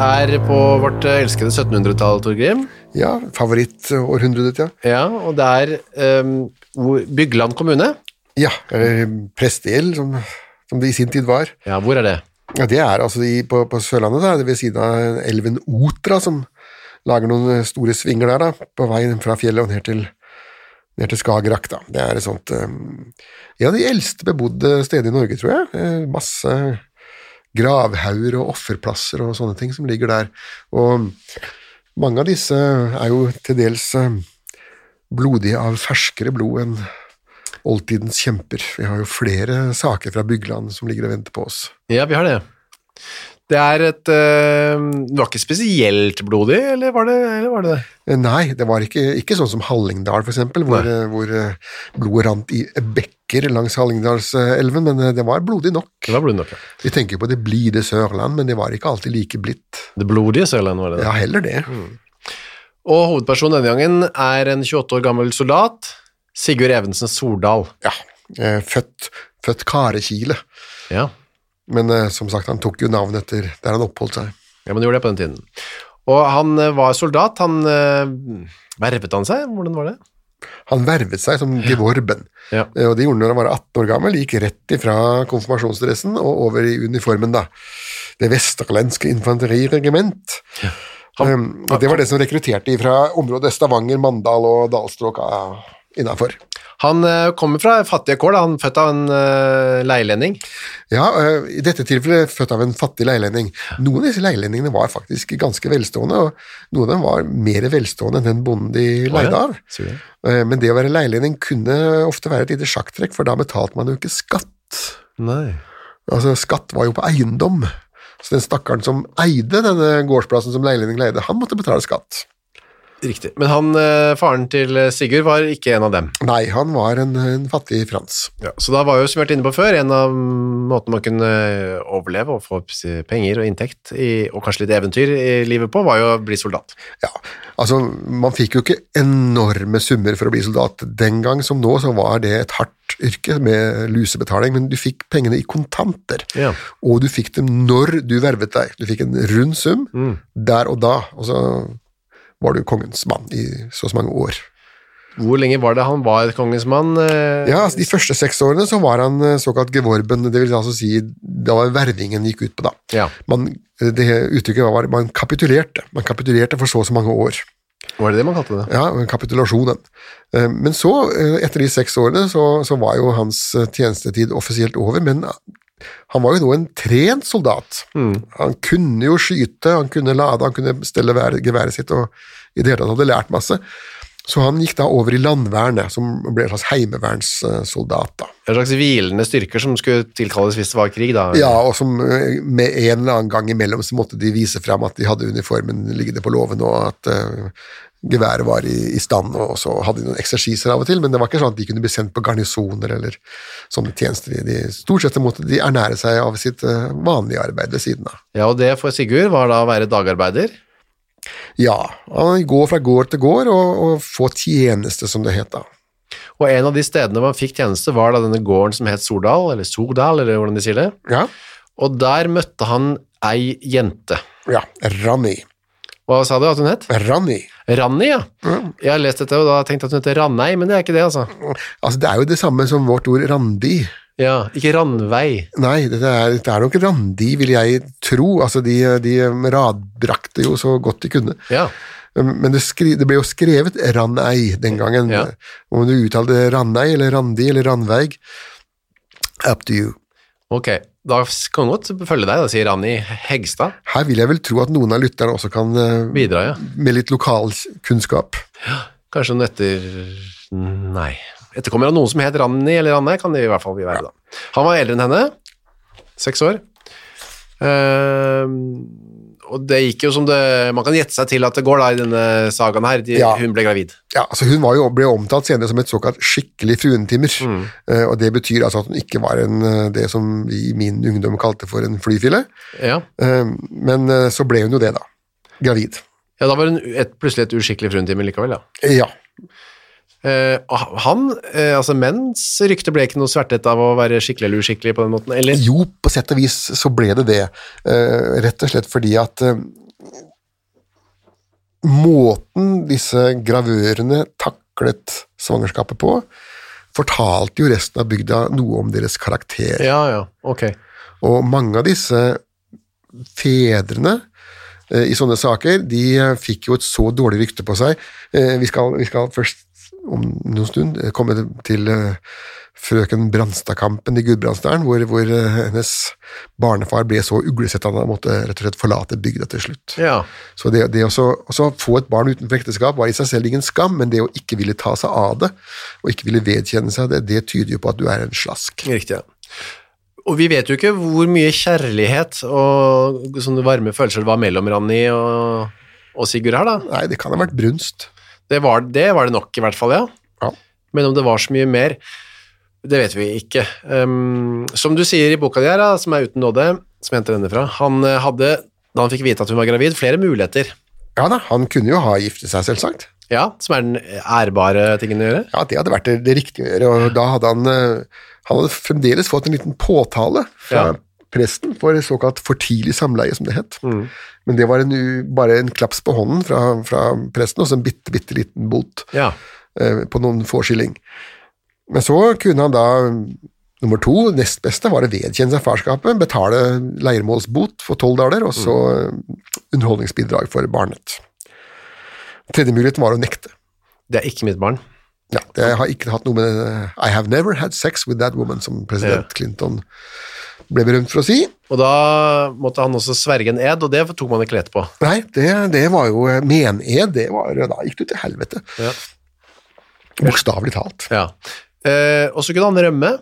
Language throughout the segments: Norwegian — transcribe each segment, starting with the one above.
Er på vårt eh, elskede 1700-tall, Torgrim. Ja, favorittårhundret, ja. Ja, og det er um, Bygland kommune. Ja, eller prestegjeld, som, som det i sin tid var. Ja, hvor er det? Ja, det er altså i, på, på Sørlandet, da, det ved siden av elven Otra, som lager noen store svinger der, da, på vei fra fjellet og ned til, ned til Skagerrak, da. Det er et sånt um, En av de eldste bebodde steder i Norge, tror jeg. Eh, Masse gravhauger og offerplasser og sånne ting som ligger der. Og mange av disse er jo til dels eh, blodige av ferskere blod enn oldtidens kjemper. Vi har jo flere saker fra Bygland som ligger og venter på oss. Ja, vi har det. Det er et øh, Det var ikke spesielt blodig, eller var det eller var det? det? Eh, Nei, det var ikke, ikke sånn som Hallingdal, eksempel, hvor, Nei. eh, hvor blodet rant i bekker langs Hallingdalselven, men det var blodig nok. Det var blodig nok, ja. Vi tenker på det blide Sørland, men det var ikke alltid like blidt. Det blodige Sørland, var det. Ja, heller det. Og hovedpersonen denne gangen er en 28 år gammel soldat, Sigurd Evensen Sordal. Ja, født, født Karekile. Ja. Men eh, som sagt, han tok jo navn etter der han oppholdt seg. ja, men han gjorde det på den tiden. Og han eh, var soldat, han eh, Vervet han seg? Hvordan var det? Han vervet seg som gevorben, Ja. Eh, og det gjorde han når han var 18 år gammel, gikk rett ifra konfirmasjonsdressen og over i uniformen, da. Det vesterlandske infanteriregiment. Um, og det var det som rekrutterte fra området Stavanger, Mandal og Dalstråka innafor. Han eh, kommer fra fattige kår, da. han er født av en uh, leilending. Ja, uh, i dette tilfellet født av en fattig leilending. Noen av disse leilendingene var faktisk ganske velstående, og noen av dem var mer velstående enn den bonden de leide av. Ja? Eh, Men det å være leilending kunne ofte være et lite sjakktrekk, for da betalte man jo ikke skatt. Nei. Altså, skatt var jo på eiendom. Så den stakkaren som eide denne gårdsplassen som leilending leide, han måtte betale skatt. Riktig. Men han, eh, faren til Sigurd var ikke en av dem. Nei, han var en, en fattig Frans. Ja, så da var jo, som vi har vært inne på før, en av måtene man kunne overleve og få penger og inntekt, i, og kanskje litt eventyr i livet på, var jo å bli soldat. Ja, altså, man fikk jo ikke enorme summer for å bli soldat. Den gang som nå, så var det et hardt yrke med lusebetaling, men du fikk pengene i kontanter. Ja. Og du fikk dem når du vervet deg. Du fikk en rund sum der og da, og så var du kongens mann i så og så mange år. Hvor lenge var det han var kongens mann? eh? Ja, altså De første seks årene så var han eh, såkalt gevorben, det vil altså si da var vervingen gikk ut på, da. Ja. Man, det uttrykket var man kapitulerte. Man kapitulerte for så og så mange år. Var det det man kalte det? Ja, kapitulasjonen. Eh, Men så, eh, etter de seks årene, så, så var jo hans eh, tjenestetid offisielt over, men han var jo nå en trent soldat. Han kunne jo skyte, han kunne lade, han kunne stelle geværet sitt, og i det hele tatt hadde lært masse. Så han gikk da over i landvernet, som ble en slags heimevernssoldat. da. En slags hvilende styrker som skulle tilkalles hvis det var krig, da? Ja, og som eh, med en eller annen gang imellom så måtte de vise fram at de hadde uniformen liggende på låven, og at eh, geværet var i, i stand, og så hadde de noen eksersiser av og til, men det var ikke sånn at de kunne bli sendt på garnisoner eller sånne tjenester. De, stort sett måtte de ernære seg av sitt eh, vanlige arbeid ved siden av. Ja, og det for Sigurd var da å være dagarbeider. Ja, han går fra gård til gård og, og få tjeneste, som det het da. Og en av de stedene man fikk tjeneste var da denne gården som het Sordal, eller Sordal, eller hvordan de sier det. Ja, Og der møtte han ei jente. ja Ranni. Hva sa du at hun het? Ranni. Ranni, ja. Jeg har lest dette og da tenkt at hun heter Rannei, men det er ikke det, altså. Altså, det er jo det samme som vårt ord randi. Ja, ikke Randvei. Nei, dette er, det er nok randi, vil jeg tro. Altså, de, de radbrakte jo så godt de kunne. Ja. Men det, skri, det ble jo skrevet Rannei den gangen. Ja. Om du uttalte Ranei eller Randi eller Randveig, up to you. Ok, da kan godt følge deg, da sier Anni Hegstad. Her vil jeg vel tro at noen av lytterne også kan eh, Bidra, ja. med litt lokalkunnskap. Kanskje noen etter... Nei. Etterkommer av noen som het Ranni eller Ranne, kan det i hvert fall være da. Han var eldre enn henne. Seks år. Ehm, og det gikk jo som det... Man kan gjette seg til at det går da i denne sagaen her. De, Ja. Hun ble gravid. Ja, altså Hun var jo, ble omtalt senere som et såkalt skikkelig fruentimer. Eh, og Det betyr altså at hun ikke var en, eh, det som vi i min ungdom kalte for en flyfille. Ja. Uh, men uh, så ble hun jo det, da. Gravid. ja, da var hun et, plutselig et uskikkelig fruentimer likevel, ja. Ja. Og han, uh, altså menns rykte ble ikke noe svertet av å være skikkelig eller uskikkelig på den måten, eller? Jo, på sett og vis så ble det det. uh, rett og slett fordi at måten disse gravørene taklet svangerskapet på, fortalte jo resten av bygda noe om deres karakter. Ja, ja, ok. Og mange av disse fedrene i sånne saker, de fikk jo et så dårlig rykte på seg. Vi, skal, vi skal først om noen stund eh, komme til eh, frøken Brandstadkampen i Gudbrandsdalen, hvor, hvor eh, hennes barnefar ble så uglesett at han måtte rett og slett forlate bygda til slutt. Ja, Så det, det å få et barn utenfor ekteskap var i seg selv ingen skam, men det å ikke ville ta seg av det, og ikke ville vedkjenne seg det, det tyder jo på at du er en slask. riktig, ja. Og vi vet jo ikke hvor mye kjærlighet og sånne varme følelser det var mellom Ranni og, og Sigurd her da. Nei, det kan ha vært brunst. Det var, det var det nok i hvert fall, ja. Ja. Men om det var så mye mer, det vet vi ikke. Um, som du sier i boka di her, som er uten nåde, som jeg henter denne fra, han eh, hadde, da han fikk vite at hun var gravid, flere muligheter. Ja da, han kunne jo ha giftet seg, selvsagt. Ja, som er den ærbare tingen å gjøre. Ja, det hadde vært det, det riktige å gjøre, og da hadde han eh, Han hadde fremdeles fått en liten påtale fra Ja. Presten for såkalt for tidlig samleie, som det het. Men det var en, bare en klaps på hånden fra, fra presten, og så en bitte, bitte liten bot Ja, eh, på noen få skilling. Men så kunne han da Nummer to, nest beste, var å vedkjenne seg farskapet, betale leiermålsbot for tolv daler, og så eh, underholdningsbidrag for barnet. Tredje muligheten var å nekte. det er ikke mitt barn. Ja, det har ikke hatt noe med I have never had sex with that woman, som president Clinton ble berømt for å si. Og da måtte han også sverge en ed, og det tok man ikke lett på. Nei, det, det var jo mened, det var Da gikk du til helvete. Ja. Bokstavelig talt. Ja. Eh, og så kunne han rømme.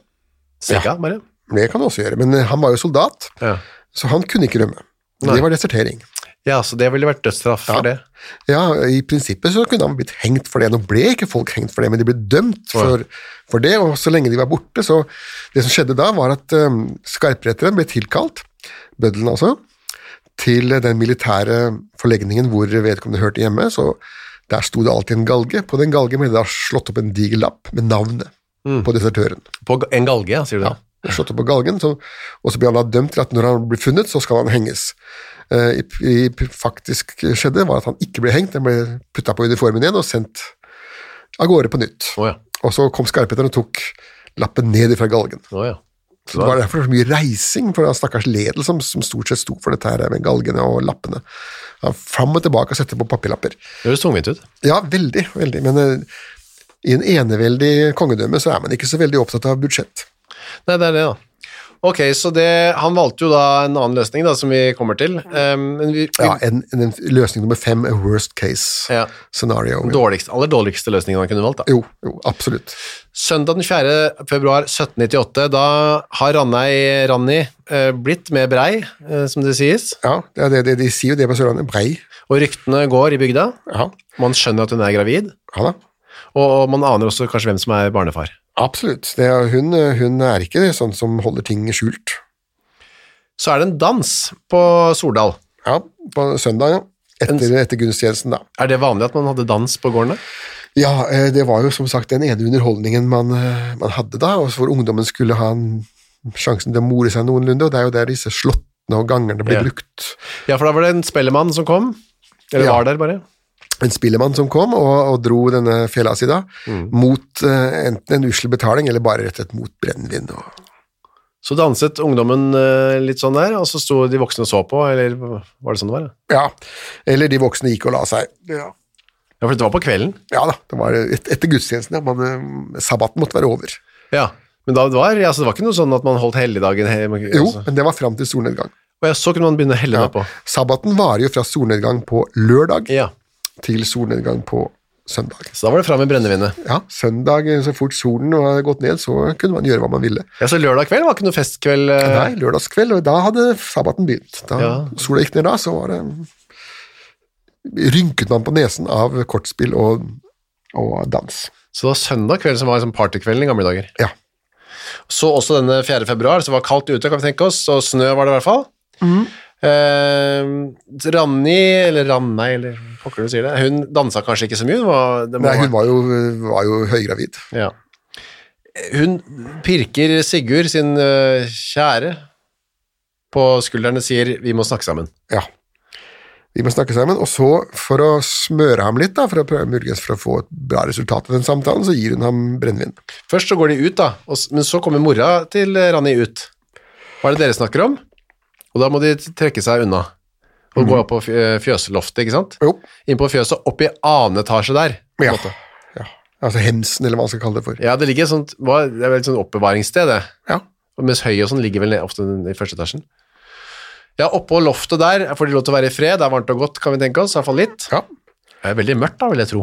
Sigga, bare. Det kan du også gjøre, men han var jo soldat, Ja. så han kunne ikke rømme. Nei. Det var desertering. Ja, så det ville vært dødsstraff for Ja. det. Ja, i prinsippet så kunne han blitt hengt for det. Nå ble ikke folk hengt for det, men de ble dømt for, for det, og så lenge de var borte, så Det som skjedde da, var at um, skarpretteren ble tilkalt, bøddelen altså, til den militære forlegningen hvor vedkommende hørte hjemme, så der sto det alltid en galge. På den galgen ble det da slått opp en diger lapp med navnet på desertøren. På en galge, ja, sier du det? Ja Slått opp på galgen, så, og så ble han da dømt til at når han blir funnet, så skal han henges. Eh, i, i, faktisk skjedde, var at han ikke ble hengt, han ble putta på uniformen igjen og sendt av gårde på nytt. Oh, ja. Og så kom skarpheteren og tok lappen ned fra galgen. Oh, ja. Så Det var derfor så mye reising for den stakkars Ledel, som, som stort sett sto for dette her med galgene og lappene. Han Fram og tilbake og sette på papirlapper. Det høres tungvint ut. Ja, veldig, veldig, men uh, i en eneveldig kongedømme så er man ikke så veldig opptatt av budsjett. Nei, det er det, da. Ok, så det, han valgte jo da en annen løsning, da, som vi kommer til. Um, men vi, vi, Ja, en, en, løsning nummer fem, er worst case Ja. scenario. dårligste, aller dårligste løsningen han kunne valgt. da. Jo, jo, absolutt. Søndag den 4. februar 1798, da har Rannei Ranni eh, blitt med brei, eh, som det sies, Ja, det det, det, de sier jo det på Sørlandet. Brei. og ryktene går i bygda. Ja. Man skjønner at hun er gravid, Ja da. og man aner også kanskje hvem som er barnefar. Absolutt. Det er, hun, hun er ikke sånn som holder ting skjult. Så er det en dans på Stordal. Ja, på søndag, ja. Etter, etter gudstjenesten, da. Er det vanlig at man hadde dans på gårdene? Ja, eh, det var jo som sagt den ene underholdningen man, eh, man hadde da, og hvor ungdommen skulle ha en sjansen til å more seg noenlunde, og det er jo der disse slottene og gangerne ble Ja. brukt. Ja, for da var det en spellemann som kom. Eller Ja. var der, bare. En spillemann som kom og, og dro denne fela si da, Mm. mot uh, enten en usel betaling, eller bare rett og slett mot brennevin. Så danset ungdommen uh, litt sånn der, og så sto de voksne og så på, eller var det sånn det var? Ja, ja, eller de voksne gikk og la seg. Ja, Ja, for det var på kvelden. ja da, det var et, etter gudstjenesten, ja, man, eh, sabbaten måtte være over. Ja, men da det var, altså, det var ikke noe sånn at man holdt helligdagen he- Jo, altså. men det var fram til solnedgang. Og ja, så kunne man begynne å helle Ja. på. Sabbaten varer jo fra solnedgang på lørdag Ja, til solnedgang på søndag. så da var det fram med brennevinet. Ja, søndag, eh, så fort solen hadde gått ned, så kunne man gjøre hva man ville. Ja, så lørdag kveld var ikke noe festkveld. eh, Nei, lørdagskveld, og da hadde sabbaten begynt. Da Ja. sola gikk ned da, så var det Rynket man på nesen av kortspill og, og dans. Så det var søndag kveld som var liksom partykvelden i gamle dager. Ja. Så også denne 4. februar, så var det kaldt ute, kan vi tenke oss, og snø var det i hvert fall. Eh, Ranni, eller Rannei, eller pokker du sier det, hun dansa kanskje ikke så mye. Hun var, det må Nei, hun var jo, var jo høygravid. Ja. Hun pirker Sigurd, sin uh, kjære, på skulderen og sier 'vi må snakke sammen'. Ja. Vi må snakke sammen, og så, for å smøre ham litt, da, for å prøve muligens for å få et bra resultat av den samtalen, så gir hun ham brennevin. Først så går de ut, da, og, men så kommer mora til Rani Ranni ut. Hva er det dere snakker om? Og da må de trekke seg unna. Og gå opp på øh, fjøsloftet, ikke sant? Jo. Inn på fjøset, opp i annen etasje der. på en Ja. måte. ja. Altså hemsen, eller hva man skal kalle det for. Ja, det ligger et sånt, hva, det er vel et sånt oppbevaringssted, det. Ja. Mens høy og sånn ligger vel ofte i første etasjen. Ja, oppå loftet der får de lov til å være i fred, det er varmt og godt, kan vi tenke oss, i hvert fall litt. Ja. Det er veldig mørkt da, vil jeg tro.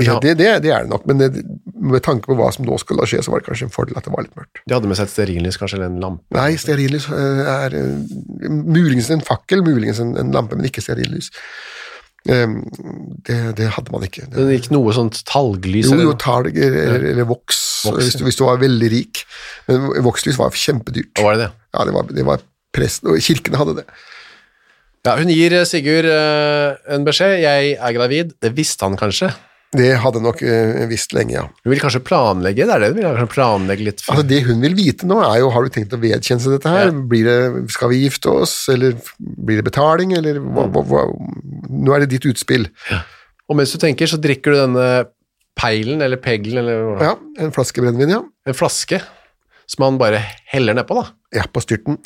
Ja, det, det, det er det nok, men det, med tanke på hva som nå skulle skje, så var det kanskje en fordel at det var litt mørkt. De hadde med seg et stearinlys, kanskje, eller en lampe. Nei, stearinlys eh, er eh, muligens en fakkel, muligens en, en lampe, men ikke stearinlys. Eh, Det, det hadde man ikke. Det, Det gikk noe sånt talglys, jo, jo, talg eller, eller, eller voks, Voks, hvis, du, hvis du var veldig rik. Men vokslys var kjempedyrt. Hva var det det? Ja, det var, det var presten, og kirkene hadde det. Ja, hun gir eh, Sigurd en beskjed, jeg er gravid, det visste han kanskje. Det hadde nok eh, visst lenge, ja. Hun vil kanskje planlegge, det er det hun vil, kanskje planlegge litt. for. Altså Det hun vil vite nå, er jo har du tenkt å vedkjenne seg dette her? Ja. Blir det, skal vi gifte oss, eller blir det betaling, eller hva, hva, hva Nå er det ditt utspill. Og mens du tenker, så drikker du denne peilen, eller peglen, eller hva? Ja, en flaske brennevin, ja. en flaske, som han bare heller nedpå da. Ja, på styrten.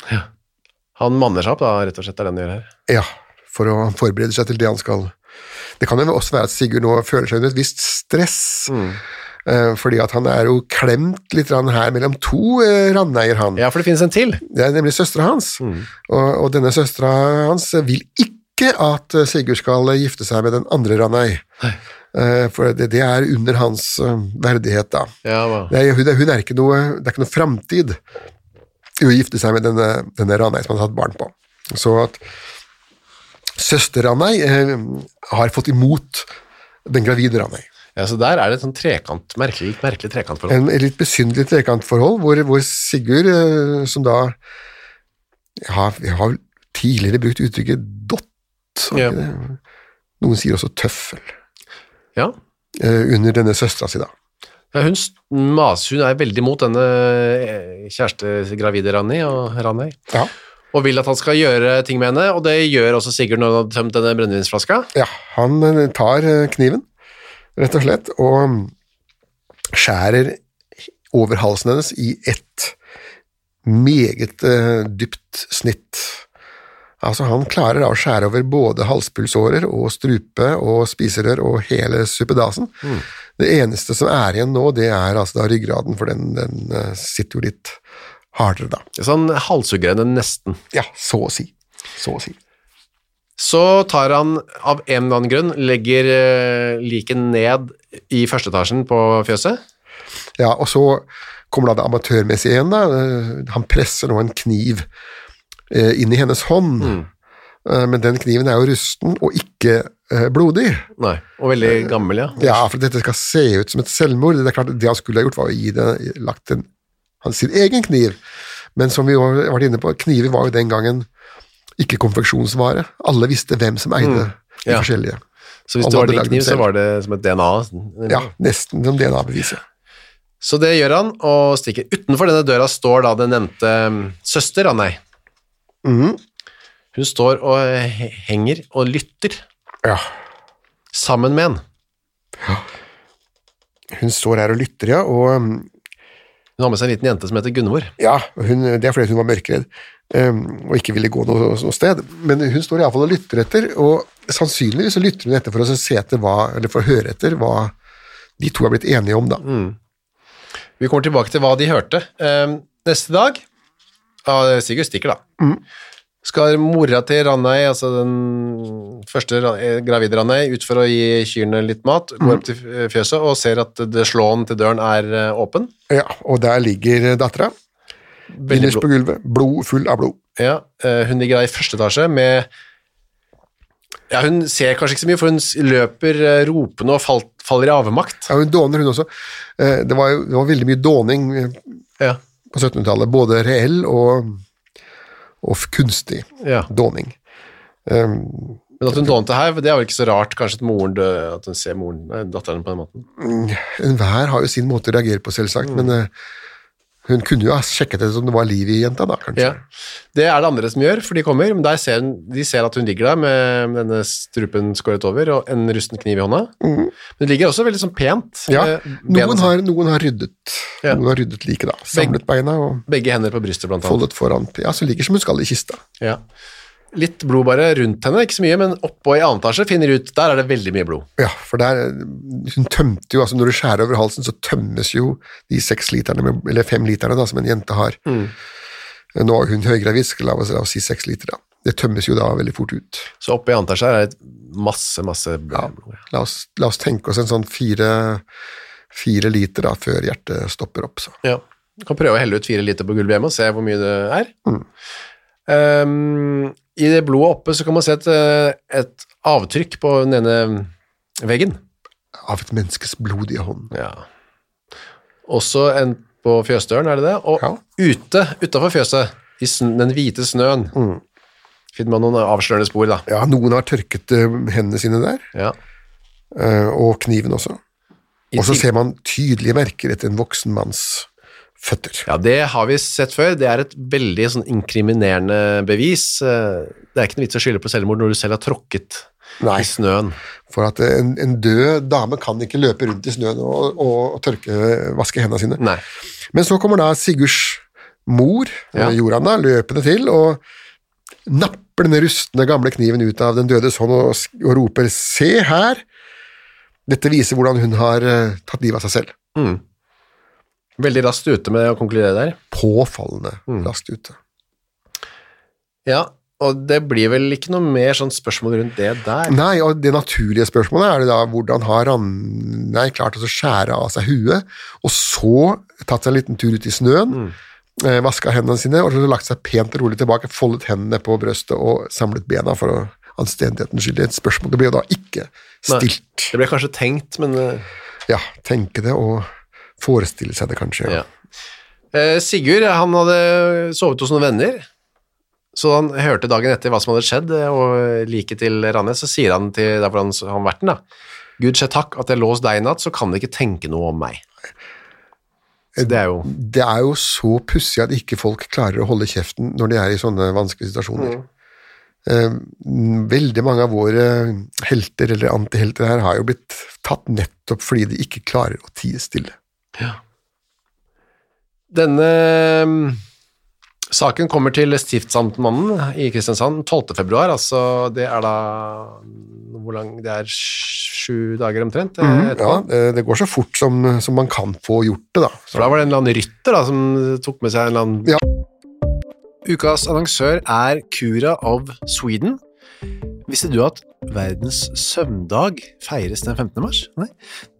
Han manner seg opp da, rett og slett, er det han gjør her. Ja, for å forberede seg til det han skal Det kan jo også være at Sigurd nå føler seg under et visst stress. Mm. Fordi at han er jo klemt litt her mellom to eh, randeier, han. Ja, for det finnes en til. Det er nemlig søstera hans. Og, og denne søstera hans vil ikke at eh, Sigurd skal gifte seg med den andre Ranei. Eh, For det, det er under hans eh, verdighet, da. Ja. Det er, hun, hun er ikke noe, det er ikke noe framtid i å gifte seg med denne, denne randei som han har hatt barn på. Så at søster Ranei eh, har fått imot den gravide Ranei. Ja, så der er det et sånn trekant, merkelig, merkelig trekantforhold. En, et litt besynderlig trekantforhold, hvor, hvor Sigurd, eh, som da har, har tidligere brukt uttrykket dott, Ja. Noen sier også tøffel, Ja. eh, under denne søstera si, da. Ja, hun, s- mas, hun er veldig mot denne kjæreste kjærestegravide Rani og Ranei, Ja. Og vil at han skal gjøre ting med henne, og det gjør også Sigurd når han har tømt denne brennevinsflaska. ja han eh, tar eh, kniven, rett og slett, og skjærer over halsen hennes i ett meget eh, dypt snitt. Altså, han klarer da å skjære over både halspulsårer og strupe og spiserør og hele suppedasen. Det eneste som er igjen nå, det er altså da ryggraden, for den, den sitter jo litt hardere, da. Sånn halshugger henne nesten. Ja, så å si. Så å si. Så tar han av en eller annen grunn, legger eh, liket ned i første etasjen på fjøset. Ja, og så kommer da det amatørmessige igjen. da. Eh, Han presser nå en kniv eh, inn i hennes hånd, Eh, Men den kniven er jo rusten og ikke blodig. Nei. Og veldig gammel, ja. Ja, for dette skal se ut som et selvmord. Det er klart, det han skulle ha gjort, var å gi det, lagt en, hans sin egen kniv. Men som vi har vært inne på, kniver var jo den gangen ikke konfeksjonsvare. Alle visste hvem som eide de Ja. forskjellige. Så hvis Alle det var din kniv, så var det som et DNA. Ja, nesten som DNA-beviset. Så det gjør han, og stikker. Utenfor denne døra står da den nevnte mm, søster, Anne. Mhm. Hun står og henger og lytter, Ja. sammen med en. Ja. Hun står her og lytter, ja, og um, Hun har med seg en liten jente som heter Gunvor. ja, hun, det er fordi hun var mørkredd um, og ikke ville gå noe, noe sted. Men hun står iallfall og lytter etter, og sannsynligvis så lytter hun etter for å se etter hva, eller for å høre etter hva de to er blitt enige om, da. Vi kommer tilbake til hva de hørte. Um, neste dag ja, Sigurd stikker, da. Skal mora til Ranei, altså den første eh, gravide Ranei, ut for å gi kyrne litt mat, går opp til fjøset og ser at det slåen til døren er eh, åpen. Ja, og der ligger dattera, innerst på gulvet, blod full av blod. Ja, eh, hun ligger da i første etasje med Ja, hun ser kanskje ikke så mye, for hun løper ropende og falt, faller i avmakt. Ja, hun dåner, hun også. Det var, det var veldig mye dåning Ja. på 1700-tallet, både reell og, og kunstig ja. dåning. Um, Men at hun dånte her, det er jo ikke så rart kanskje at moren dø, at hun ser moren, nei, datteren på den måten. Enhver har jo sin måte å reagere på, selvsagt, men eh, hun kunne jo ha sjekket det som det var liv i jenta, da, kanskje. Ja. Det er det andre som gjør, for de kommer, men ser, hun- de ser at hun ligger der med denne strupen skåret over og en rusten kniv i hånda. Men det ligger også veldig sånn pent. Ja, eh, noen har, noen har ryddet. Ja. Noen har ryddet liket, da. Samlet beina og Begge hender på brystet, blant annet. foldet foran. Ja, så ligger som hun skal i kista. Ja. Litt blod bare rundt henne, ikke så mye, men oppå i annen etasje finner ut, der er det veldig mye blod. Ja, for der Hun tømte jo, altså når du skjærer over halsen, så tømmes jo de seks literne, med, eller fem literne da, som en jente har. Nå er hun høygravid, la la oss si seks liter, da. Det tømmes jo da veldig fort ut. Så oppe i annen etasje er det masse, masse Ja, blod. la, oss, la oss tenke oss en sånn fire, fire liter da, før hjertet stopper opp. Så. Ja. Du kan prøve å helle ut fire liter på gulvet hjemme og se hvor mye det er. Ehm, I det blodet oppe så kan man se et, eh, et avtrykk på den ene veggen. Av et menneskes blodige hånd. Ja. Også en på fjøsdøren, er det det? Og Ja. ute, utenfor fjøset, i den hvite snøen, finner man noen avslørende spor, da. Ja, noen har tørket eh, hendene sine der, Ja. eh, og kniven også. Og så ser man tydelige merker etter en voksen manns føtter. Ja, det har vi sett før. Det er et veldig sånn inkriminerende bevis. Eh, Det er ikke noe vits å skylde på selvmord når du selv har tråkket Nei. i snøen. For at en, en død dame kan ikke løpe rundt i snøen og, og, og tørke, vaske hendene sine. Nei. Men så kommer da Sigurds mor, Ja. eh, Joranda, løpende til og napper den rustne gamle kniven ut av den dødes hånd og, og roper 'se her'. Dette viser hvordan hun har eh, tatt livet av seg selv. Mm. Veldig raskt ute med å konkludere der. Påfallende Mm. raskt ute. Ja, og det blir vel ikke noe mer sånn spørsmål rundt det der. Nei, og det naturlige spørsmålet er det da hvordan har han klart å skjære av seg huet, og så tatt seg en liten tur ut i snøen, eh, vaska hendene sine, og så lagt seg pent og rolig tilbake, foldet hendene på brøstet og samlet bena for å anstendighetens skyld. Et spørsmål det blir jo da ikke Nei. stilt. Det ble kanskje tenkt, men eh, Ja, tenke det og forestille seg det kanskje. ja. Eh, Sigurd, han hadde sovet hos noen venner, så han hørte dagen etter hva som hadde skjedd, eh, og like til Rannes, så sier han til der hvor han har vært den da, Gud skje takk at jeg lå hos deg i natt, så kan du ikke tenke noe om meg. Det er jo Det er jo så pussig at ikke folk klarer å holde kjeften når de er i sånne vanskelige situasjoner. Mm. veldig mange av våre helter eller antihelter her har jo blitt tatt nettopp fordi de ikke klarer å tie stille. Denne mm, saken kommer til stiftsamtmannen i Kristiansand 12. februar, altså det er da hvor lang, det er sju dager omtrent. Mm, Ja, eh, Det går så fort som, som man kan få gjort det, da. For da var det en eller annen rytter da, som tok med seg en eller annen Ja. Ukas annonsør er Cura of Sweden. Visste du at verdens søvndag feires den 15. mars? Nei.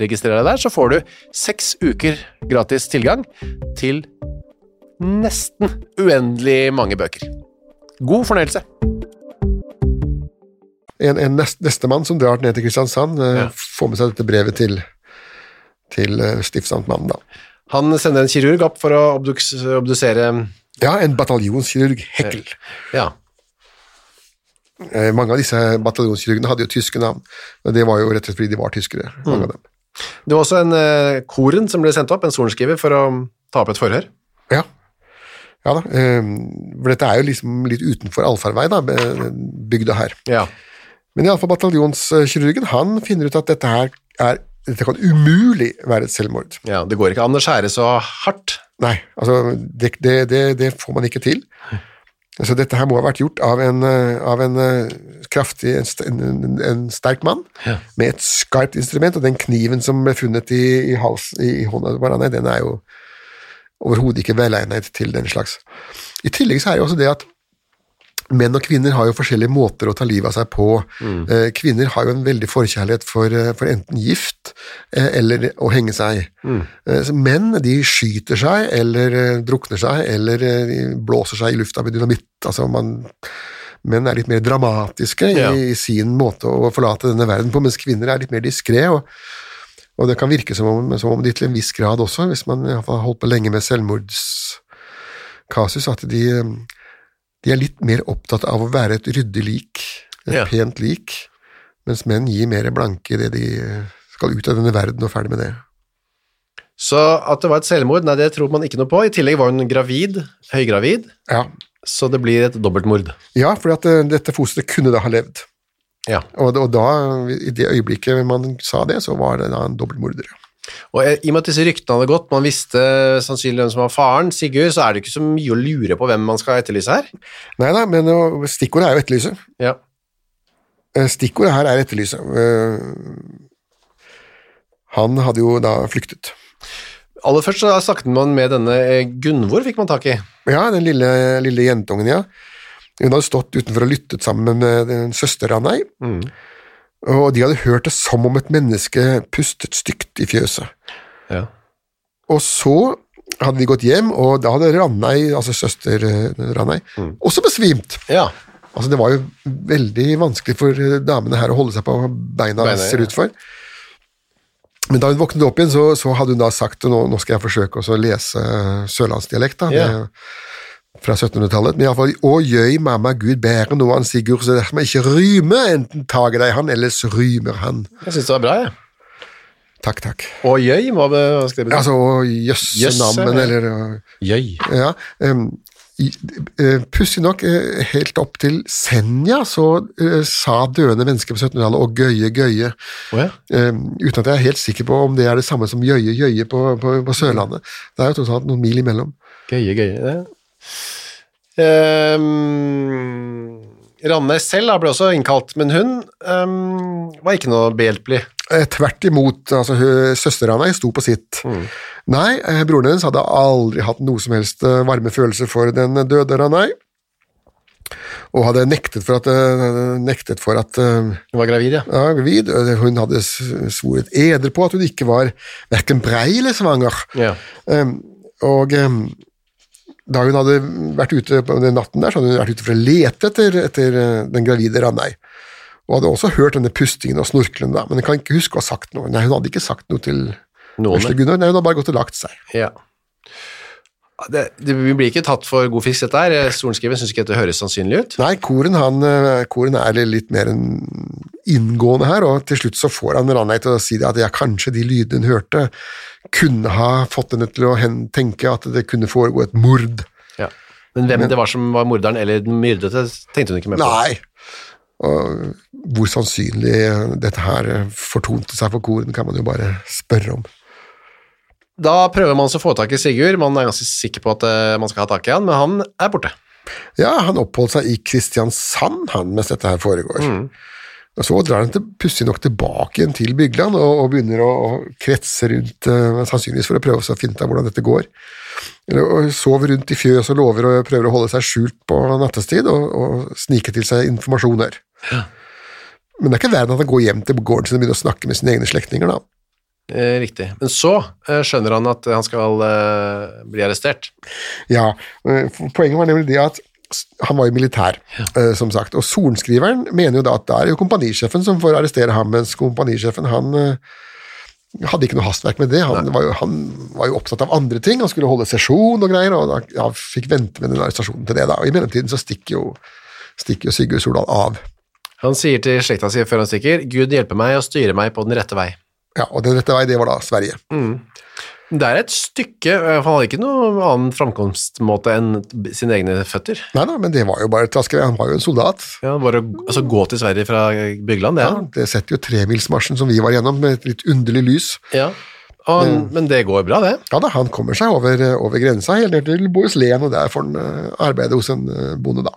registrer deg der, så får du seks uker gratis tilgang til nesten uendelig mange bøker. God fornøyelse! En, en nest, nestemann som drar ned til Kristiansand, eh, Ja. får med seg dette brevet til, til eh, stiftsamtmannen. da. Han sender en kirurg opp for å obduks, obdusere Ja, en bataljonskirurg, Heckel. Ja. Eh, mange av disse bataljonskirurgene hadde jo tyske navn, men det var jo rett og slett fordi de var tyskere. mange av dem. Det var også en eh, koren som ble sendt opp, en sorenskriver, for å ta opp et forhør. Ja. ja da, eh, for dette er jo liksom litt utenfor allfarvei, da, bygda her. Ja. Men iallfall bataljonskirurgen, han finner ut at dette her er dette kan umulig være et selvmord. ja. Det går ikke an å skjære så hardt. Nei, altså, det, det, det, det får man ikke til. Så dette her må ha vært gjort av en, eh, av en eh, kraftig, en, en, sterk mann, Ja. med et skarpt instrument, og den kniven som ble funnet i, i, hals, i hånda til hverandre, den er jo overhodet ikke velegnet til den slags. I tillegg så er det også det at menn og kvinner har jo forskjellige måter å ta livet av seg på. Eh, Kvinner har jo en veldig forkjærlighet for, eh, for enten gift eh, eller å henge seg. Eh, Menn de skyter seg, eller drukner seg, eller blåser seg i lufta med dynamitt. Altså man, menn er litt mer dramatiske Ja. i, i sin måte å forlate denne verden på, mens kvinner er litt mer diskré. Og, og det kan virke som om, som om de til en viss grad også, hvis man har holdt på lenge med selvmordskasus, at de, de er litt mer opptatt av å være et ryddig lik, et Ja. pent lik, mens menn gir mer blanke i det de skal ut av denne verden og ferdig med det. Så at det var et selvmord, nei, det tror man ikke noe på. I tillegg var hun gravid, høygravid, Ja, så det blir et dobbeltmord. ja for eh, dette fosteret kunne da ha levd. Ja. Og, og da, i det øyeblikket man sa det, så var det da en dobbeltmorder. Og i og med at disse ryktene hadde gått, man visste sannsynlig hvem som var faren, Sigurd, så er det ikke så mye å lure på hvem man skal etterlyse her. Nei da, men stikkordet er jo etterlyse. Ja. Eh, Stikkordet her er etterlyse. Eh, Han hadde jo da flyktet. Aller først så snakket man med denne eh, Gunvor, fikk man tak i. Ja, den lille, lille jentungen, ja. Hun hadde stått utenfor og lyttet sammen med en søster av meg. Mm. Og de hadde hørt det som om et menneske pustet stygt i fjøset. Ja. Og så hadde de gått hjem, og da hadde Ranei, altså søster Ranei, Ranei, også besvimt. ja. Altså Det var jo veldig vanskelig for eh, damene her å holde seg på beina, Beina, ser ut for. Men da hun våknet opp igjen, så, så hadde hun da sagt nå, nå skal jeg forsøke å lese sørlandsdialekt. da, Ja. det- fra 1700-tallet. Men iallfall Å gjøy mamma, Gud bære noe han Sigurd, så dersom jeg ikke rymer, enten tager deg han, ellers rymer han. Jeg syns det var bra, jeg. Takk, takk. Og jøy, hva vi skal det bety? Altså, å jøsse yes, nammen, eller Gjøy. Jøy. Ja. Um, Pussig nok, eh, helt opp til Senja så uh, sa døende mennesker på 1700-tallet å gøye, gøye. Å ja. Um, uten at jeg er helt sikker på om det er det samme som jøye, jøye på, på, på Sørlandet. Det er jo tross alt noen mil imellom. Gøye, gøye. Ja. Um, Ranne selv da, ble også innkalt, men hun um, var ikke noe behjelpelig. Eh, Tvert imot, altså søstera mi sto på sitt. Nei, eh, broren hennes hadde aldri hatt noe som helst eh, varme følelser for den døde Ranei, og hadde nektet for at, nektet for at Hun var gravid, ja. ja, gravid. Hun hadde svoret eder på at hun ikke var hverken brei eller svanger. ja. Um, og um, da hun hadde vært ute på den natten der, så hadde hun vært ute for å lete etter, etter uh, den gravide Ranei. Og hadde også hørt denne pustingen og snorkelen, da, men jeg kan ikke huske å ha sagt noe. Nei, hun hadde ikke sagt noe til vesle Gunnar, nei, hun hadde bare gått og lagt seg. Ja. Det, det vi blir ikke tatt for god fisk, dette her. Sorenskriver syns ikke dette høres sannsynlig ut. Nei, koren, han, uh, koren er litt mer inngående her, og til slutt så får han Ranei til å si det at ja, kanskje de lydene hun hørte, kunne ha fått henne til å hen tenke at det kunne foregå et mord. Ja. Men hvem det var som var morderen eller den myrdete, tenkte hun ikke mer på. Nei. Og hvor sannsynlig dette her fortonte seg for koren, kan man jo bare spørre om. Da prøver man å få tak i Sigurd. Man er ganske sikker på at eh, man skal ha tak i han, men han er borte. Ja, han oppholdt seg i Kristiansand, han, mens dette her foregår. Og Så drar han til, pussig nok tilbake igjen til Bygland og, og begynner å, å kretse rundt, uh, sannsynligvis for å prøve å finne ut hvordan dette går. Eller, og sover rundt i fjøs og lover og prøver å holde seg skjult på nattestid og, og snike til seg informasjoner. Men det er ikke verden at han går hjem til gården sin og begynner å snakke med sine egne slektninger, da. Eh, riktig. Men så eh, skjønner han at han skal eh, bli arrestert. Ja, Poenget var nemlig det at han var jo militær, eh, som sagt, og sorenskriveren mener jo da at det er jo kompanisjefen som får arrestere ham, mens kompanisjefen han hadde ikke noe hastverk med det. Han var, jo, han var jo opptatt av andre ting, han skulle holde sesjon og greier, og da ja, fikk vente med den arrestasjonen til det. da, og I mellomtiden så stikker jo, stikker jo Sigurd Soldal av. Han sier til slekta si før han stikker, Gud hjelpe meg og styre meg på den rette vei. Ja, Og den rette vei, det var da Sverige. Det er et stykke, eh, han hadde ikke noen annen framkomstmåte enn sine egne føtter. Nei da, men det var jo bare et raskere, han var jo en soldat. Ja, bare å altså, gå til Sverige fra Bygland, det. Ja, det setter jo tremilsmarsjen som vi var gjennom, med et litt underlig lys. Ja. Han- Men det går bra, det. Ja da, han kommer seg over, over grensa helt ned til Bohuslän, og der får han eh, arbeide hos en eh, bonde, da.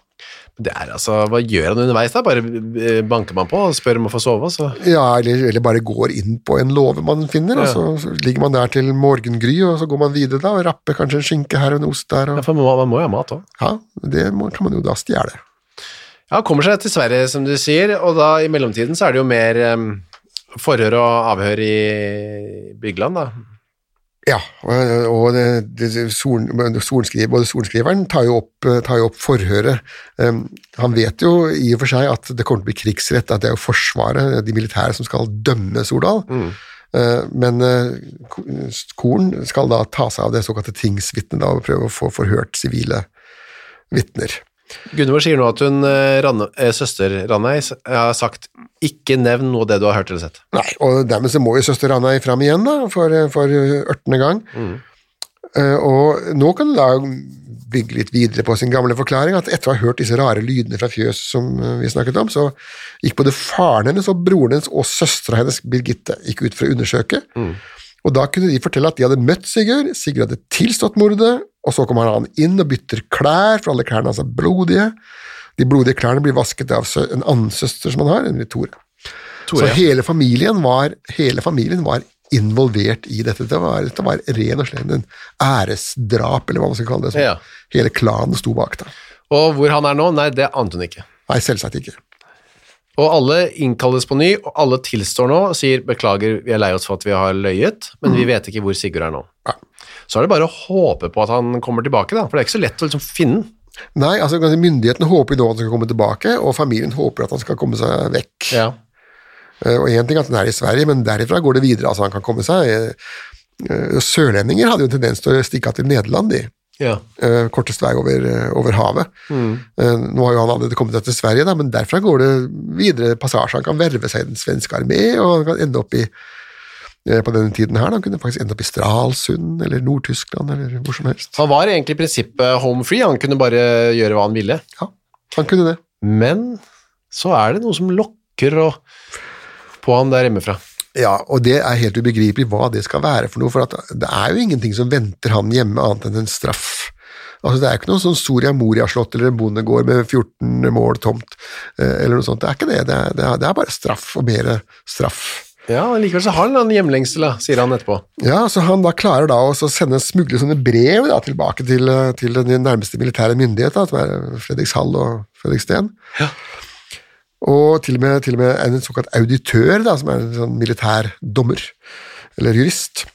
Det er altså, Hva gjør han underveis? da? Bare eh, banker man på og spør om å få sove? Så. Ja, eller, eller bare går inn på en låve man finner, Ja. og så, ligger man der til morgengry, og så går man videre da, og rapper kanskje en skinke her og en ost der, Ja, for man må jo ha mat òg. ja, det må, kan man jo da stjele. Ja, kommer seg til Sverige, som du sier, og da i mellomtiden så er det jo mer um, forhør og avhør i Bygland, da. Ja, og, det, det, soren, sorenskriver, både sorenskriveren tar jo opp, tar jo opp forhøret. Han vet jo i og for seg at det kommer til å bli krigsrett, at det er jo Forsvaret, de militære, som skal dømme Stordal. Mm. men Korn skal da ta seg av det såkalte tingsvitnet og prøve å få forhørt sivile vitner. Gunvor sier nå at hun, eh, Ranne, eh, søster Ranei har sagt 'ikke nevn noe av det du har hørt eller sett'. Nei, og dermed så må jo søster Ranei fram igjen da, for, for ørtende gang. Eh, og nå kan du da bygge litt videre på sin gamle forklaring, at etter å ha hørt disse rare lydene fra fjøs som eh, vi snakket om, så gikk både faren hennes og broren hennes og søstera hennes, Birgitte, gikk ut for å undersøke. Og da kunne de fortelle at de hadde møtt Sigurd, Sigurd hadde tilstått mordet, og så kommer han inn og bytter klær, for alle klærne hans er blodige. De blodige klærne blir vasket av en annen søster som han har, nemlig Tore. Tore, så hele familien, var, hele familien var involvert i dette. Det var, det var ren og slett en æresdrap, eller hva man skal kalle det. Ja. Hele klanen sto bak da. Og hvor han er nå, nei, det ante hun ikke. Nei, selvsagt ikke. Og alle innkalles på ny, og alle tilstår nå og sier beklager, vi er lei oss for at vi har løyet, men vi vet ikke hvor Sigurd er nå. Ja. Så er det bare å håpe på at han kommer tilbake, da, for det er ikke så lett å liksom finne den. Nei, altså myndighetene håper nå at han skal komme tilbake, og familien håper at han skal komme seg vekk. Ja. Eh, Og én ting er at han er i Sverige, men derifra går det videre. altså Han kan komme seg eh, eh, Sørlendinger hadde jo en tendens til å stikke av til Nederland, de. Ja. Uh, kortest vei over, eh, over havet. Eh, Nå har jo han allerede kommet til Sverige, da, men derfra går det videre passasje. Han kan verve seg i den svenske armé, og han kan ende opp i eh, på denne tiden her, Han kunne faktisk ende opp i Stralsund eller Nord-Tyskland eller hvor som helst. Han var egentlig i prinsippet home free, han kunne bare gjøre hva han ville. Ja, han kunne det. Men så er det noe som lokker og, på han der hjemmefra. Ja, og det er helt ubegripelig hva det skal være for noe, for at det er jo ingenting som venter han hjemme annet enn en straff. Altså Det er ikke noe sånn Soria Moria-slott eller en bondegård med 14 mål tomt, eh, eller noe sånt. Det er ikke det. Det er, det er, det er bare straff og mer straff. Ja, men Likevel så har han en hjemlengsel, da, sier han etterpå. Ja, så Han da klarer da å sende smugle sånne brev da, tilbake til, eh, til den nærmeste militære myndighet, da, som er Fredrikshall og Fredriksten. Ja. Og til og, med, til og med en såkalt auditør, da, som er en sånn militær dommer, eller jurist.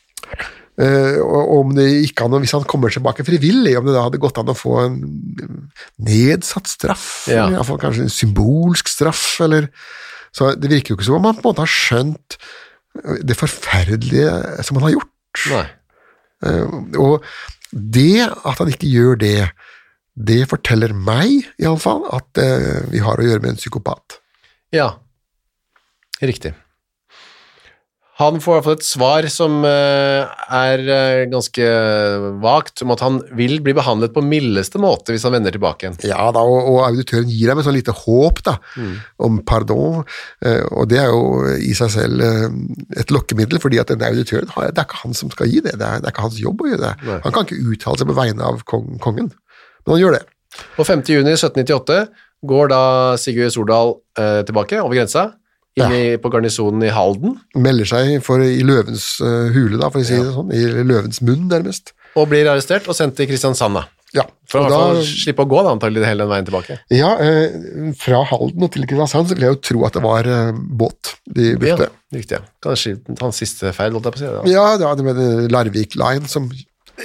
Uh, og om det gikk an, hvis han kommer tilbake frivillig, om det da hadde gått an å få en nedsatt straff, Ja. eller i hvert fall kanskje en symbolsk straff, eller Så det virker jo ikke som om han på en måte har skjønt det forferdelige som han har gjort. Eh, Og det at han ikke gjør det, det forteller meg iallfall at eh, vi har å gjøre med en psykopat. Ja, riktig. Han får i hvert fall et svar som eh, er eh, ganske vagt, om at han vil bli behandlet på mildeste måte hvis han vender tilbake igjen. Ja da, og, og auditøren gir ham et sånn lite håp da, om pardon, eh, og det er jo i seg selv et lokkemiddel, fordi at denne auditøren, det er ikke han som skal gi det, det er, det er ikke hans jobb å gjøre det. Nei. Han kan ikke uttale seg på vegne av kong, kongen, men han gjør det. Og 5. juni 1798 går da Sigurd Stordal eh, tilbake over grensa, inn i, på garnisonen i Halden, Melder seg for, i løvens eh, hule, da, for å si det sånn, i løvens munn nærmest. og blir arrestert og sendt til Kristiansand. da. Ja, For å da, slippe å gå da, antagelig hele den veien tilbake. ja eh, fra Halden og til Kristiansand så vil jeg jo tro at det var eh, båt de brukte. Ja, riktig. ja. Kanskje hans siste feil, holdt jeg på å si. Da. Ja, det var det med Larvik Line som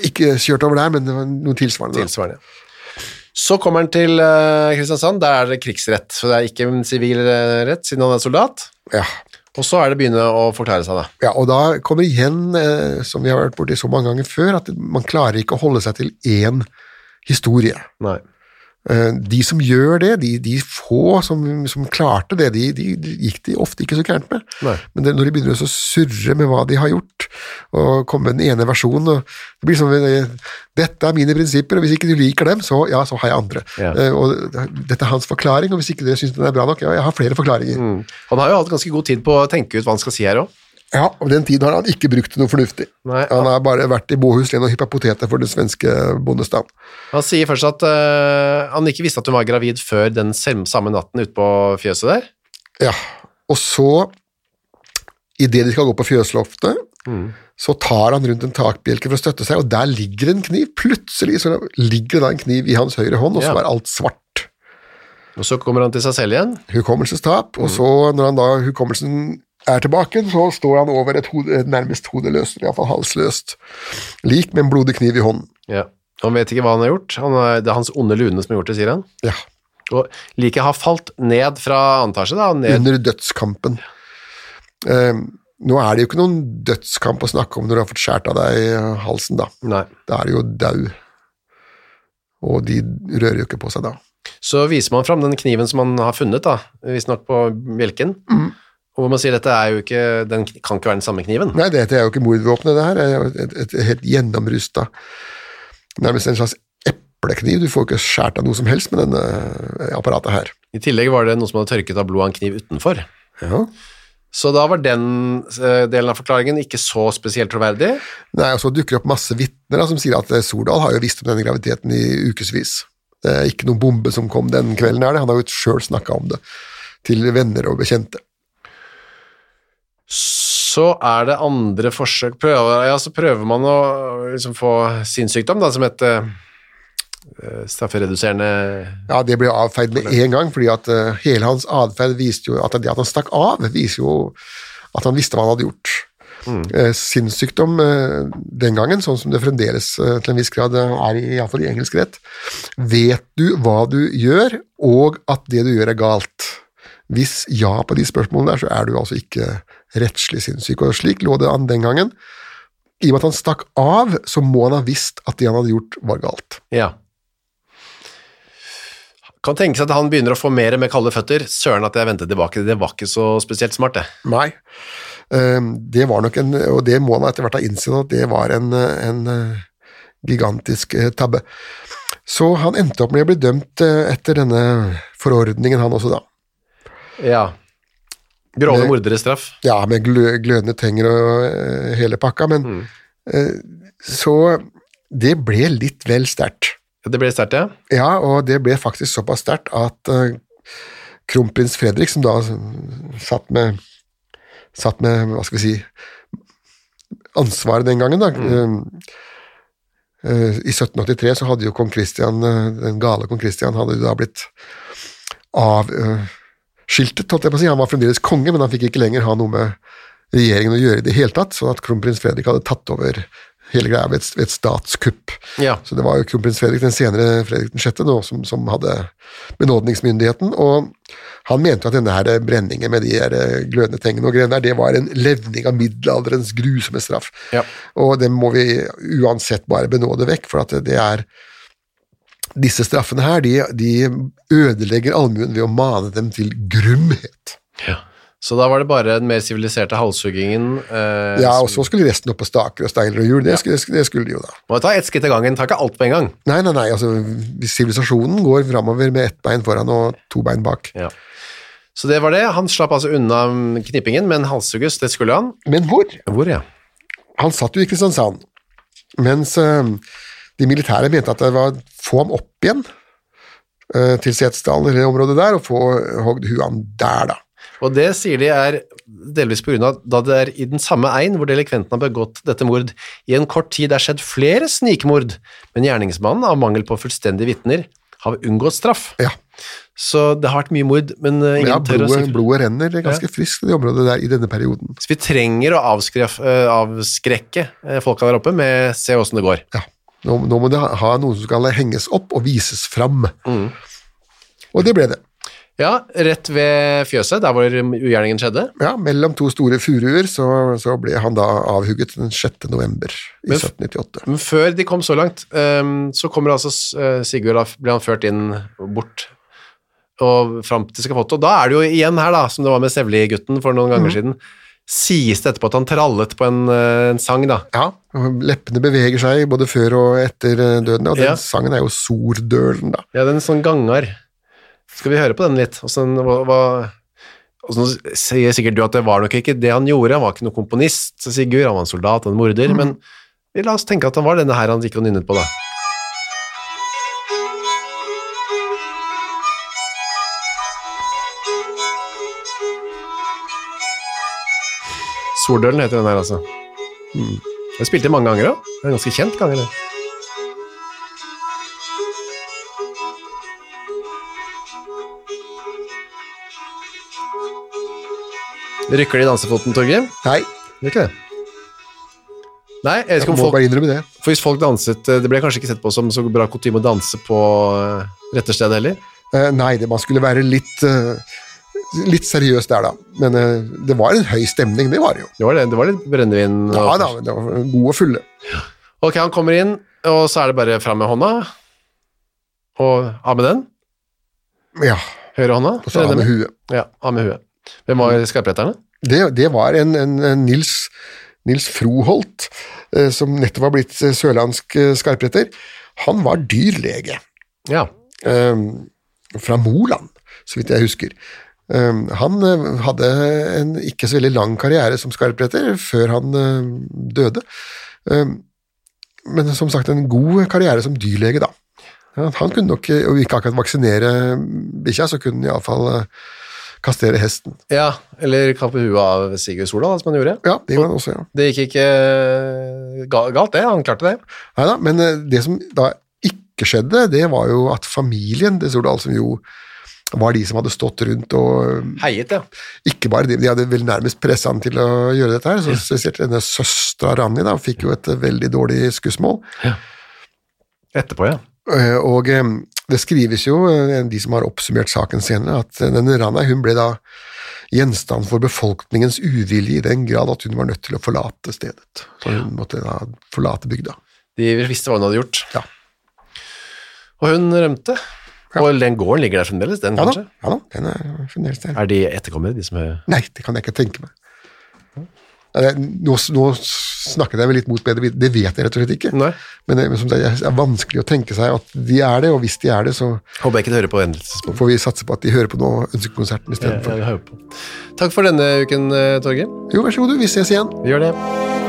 ikke kjørte over der, men det var noe tilsvarende. da. Så kommer han til eh, Kristiansand, der er det krigsrett, så det er ikke en sivil eh, rett, siden han er soldat. Ja. Og så er det begynne å forklare seg, da. ja, og da kommer igjen, eh, som vi har vært borti så mange ganger før, at man klarer ikke å holde seg til én historie. Nei. Eh, De som gjør det, de, de få som, som klarte det, de, de, de gikk de ofte ikke så gærent med. Nei. Men det, når de begynner å surre med hva de har gjort, og komme med den ene versjonen og det blir sånn, eh, Dette er mine prinsipper, og hvis ikke du liker dem, så ja, så har jeg andre. Ja. Eh, Og dette er hans forklaring, og hvis ikke dere syns den er bra nok, ja, jeg har flere forklaringer. Mm. Han har jo hatt ganske god tid på å tenke ut hva han skal si her òg. Ja, og den tiden har han ikke brukt til noe fornuftig. Nei, han har bare vært i Bohus og hyppa poteter for den svenske bondestanden. Han sier først at uh, han ikke visste at hun var gravid før den samme natten ute på fjøset der. Ja, og så, idet de skal gå på fjøsloftet, så tar han rundt en takbjelke for å støtte seg, og der ligger en kniv. Plutselig så ligger det da en kniv i hans høyre hånd, og så Ja. er alt svart. Og så kommer han til seg selv igjen. Hukommelsestap, og så, når han da hukommelsen er tilbake, så står han over et, hode, et nærmest hodeløst, iallfall halsløst, lik med en blodig kniv i hånden. Ja. Han vet ikke hva han har gjort. Han er, det er hans onde lune som har gjort det, sier han. Ja, Og liket har falt ned fra annen etasje, da. Ned. under dødskampen. Eh, nå er det jo ikke noen dødskamp å snakke om når du har fått skåret av deg eh, halsen, da. Nei. Da er det jo dau. Og de rører jo ikke på seg da. Så viser man fram den kniven som han har funnet, da, visstnok på bjelken. Og man sier dette er jo ikke, den kan ikke være den samme kniven. Nei, dette er jo ikke mordvåpenet, det her. Er jo et, et, et helt gjennomrusta Nærmest en slags eplekniv. Du får ikke skåret av noe som helst med denne eh, apparatet her. I tillegg var det noe som hadde tørket av blod av en kniv utenfor. Ja. Så da var den eh, delen av forklaringen ikke så spesielt troverdig. Nei, og Så dukker det opp masse vitner som sier at eh, Sordal har jo visst om denne graviditeten i ukevis. Det er ikke noen bombe som kom den kvelden, er det. Han har jo sjøl snakka om det til venner og bekjente. Så er det andre forsøk prøver, ja, Så prøver man å liksom få sinnssykdom, da, som et eh, straffereduserende Ja, det ble avfeid med en gang, fordi at eh, hele hans atferd viste jo at det at han stakk av, viser jo at han visste hva han hadde gjort. Eh, sinnssykdom den gangen, sånn som det fremdeles til en viss grad er i, iallfall i engelsk rett, vet du hva du gjør, og at det du gjør er galt. Hvis ja på de spørsmålene der, så er du altså ikke rettslig sinnssyk. Og slik lå det an den gangen. I og med at han stakk av, så må han ha visst at det han hadde gjort, var galt. Ja. Kan tenke seg at han begynner å få mer med kalde føtter. Søren at jeg ventet tilbake, det var ikke så spesielt smart, det. Nei. Eh, Det var nok en, og det må han etter hvert ha innsett at det var en, en eh, gigantisk eh, tabbe. Så han endte opp med å bli dømt eh, etter denne forordningen, han også, da. Ja. Grove morderes straff. Ja, med glø, glødende tenger og eh, hele pakka, men mm. Så det ble litt vel sterkt. Det ble sterkt, ja. Ja, og det ble faktisk såpass sterkt at uh, kronprins Fredrik, som da satt med satt med, hva skal vi si, ansvaret den gangen, da. mm. uh, uh, I 1783 så hadde jo kong Christian, eh, den gale kong Christian, hadde da blitt avskiltet, holdt jeg på å si. Han var fremdeles konge, men han fikk ikke lenger ha noe med regjeringen å gjøre i det hele tatt, sånn at kronprins Fredrik hadde tatt over hele greia ved et, ved et statskupp. Ja. Så det var jo kronprins Fredrik, den senere Fredrik den sjette, nå, som, som hadde benådningsmyndigheten, og han mente at denne her brenningen med de her glødende tengene og greiene der, det var en levning av middelalderens grusomme straff. Ja. Og det må vi uansett bare benåde vekk, for at det, det er disse straffene her, de, de ødelegger allmuen ved å mane dem til grumhet. Så da var det bare den mer siviliserte halshuggingen. Eh, Ja, og så skulle resten opp på staker og steiner og hjul, det, skulle, det skulle de jo da. Må ta ett skritt av gangen, ta ikke alt på en gang. Nei, nei, nei, altså sivilisasjonen går framover med ett bein foran og to bein bak. Ja. Så det var det. Han slapp altså unna knippingen, men halshugges, det skulle han. Men hvor? Hvor, ja? Han satt jo i Kristiansand, mens eh, de militære mente at det var få ham opp igjen eh, til Setesdal, det området der, og få hogd huet han der, da. Og det sier de er delvis av da det er i den samme egn hvor delikventen har begått dette mord. I en kort tid er skjedd flere snikmord, men gjerningsmannen av mangel på fullstendige vitner har unngått straff. Ja, Så det har vært mye mord, men eh, ingen ja tør å blodet, si blodet renner ganske friskt i det området der i denne perioden. Så vi trenger å eh, avskrekke folka der oppe med se åssen det går. Ja, nå, nå må det ha- noen som skal henges opp og vises fram. Mm. Og det ble det. Ja, rett ved fjøset, der hvor ugjerningen skjedde. Ja, mellom to store furuer så, så ble han da avhugget den 6. november i Men 1798. Men før de kom så langt, um, så kommer altså eh, Sigurd, da ble han ført inn bort og fram til Skafotto. da er det jo igjen her da, som det var med Sevli-gutten for noen ganger siden, sies det etterpå at han trallet på en, eh, en sang da. Ja, leppene beveger seg både før og etter eh, døden, og den Ja. sangen er jo Sordølen, da. Ja, den sånn gangar. Skal vi høre på den litt? Så sier sikkert du at det var nok ikke det han gjorde, han var ikke noen komponist, så Sigurd, han var en soldat en morder, men la oss tenke at han var denne her han gikk og nynnet på da. Sordølen heter den her, altså. Mm. Jeg spilte mange ganger òg. En ganske kjent ganger, det. Rykker det i dansefoten, Torgrim? Nei, Gjør ikke det? Nei, jeg vet ikke om folk bare innrømme det. For hvis folk danset eh, Det ble kanskje ikke sett på som så bra kutyme å danse på eh, rette stedet heller? Eh, nei, det, man skulle være litt, eh, litt seriøst der, da. Men eh, det var en høy stemning, det var det jo. Det var, det, det var litt brennevin. og- Ja da, det var gode og fulle. Ok, han kommer inn, og så er det bare fram med hånda. Og av med den. Ja, Høyre hånda. og så av med huet. Ja, av med huet. Hvem var skarpretterne? Det, det var en, en, en Nils, Nils Froholt, eh, som nettopp var blitt eh, sørlandsk skarpretter. Han var dyrlege. Ja. eh, fra Moland, så vidt jeg husker. Eh, han eh, hadde en ikke så veldig lang karriere som skarpretter før han eh, døde. Eh, men som sagt, en god karriere som dyrlege, da. Han kunne nok, eh, og ikke akkurat vaksinere bikkja, så kunne han iallfall kastere hesten. ja, eller kappe huet av Sigurd Sola, som han gjorde. Ja, det gjorde han også, ja. Det gikk ikke galt, det. Han klarte det. Nei da, men det som da ikke ikke skjedde, det var jo at familien, til Soldal, som jo var de som hadde stått rundt og Heiet, ja. ikke bare de, de hadde vel nærmest pressa han til å gjøre dette her, så spesielt denne søstera Rani da, fikk jo et veldig dårlig skussmål. Ja. Etterpå, ja. Eh, Og eh, det skrives jo, eh, de som har oppsummert saken senere, at eh, denne Rana hun ble da gjenstand for befolkningens uvilje i den grad at hun var nødt til å forlate stedet. Så hun måtte da forlate bygda. De visste hva hun hadde gjort. Ja. Og hun rømte. Og den gården ligger der fremdeles, den Ja da, ja da den er fremdeles der. Er de etterkommere, de som er Nei, det kan jeg ikke tenke meg. Nå, nå snakket jeg vel litt mot bedre Det vet jeg rett og slett ikke. Nei. Men det, det er vanskelig å tenke seg at de er det, og hvis de er det, så Håper jeg ikke de hører på endelsesboken. får vi satse på at de hører på noe ønskekonserten Ja, istedenfor. Takk for denne uken, eh, Torgeir. Jo, vær så god, du. Vi ses igjen. Vi gjør det.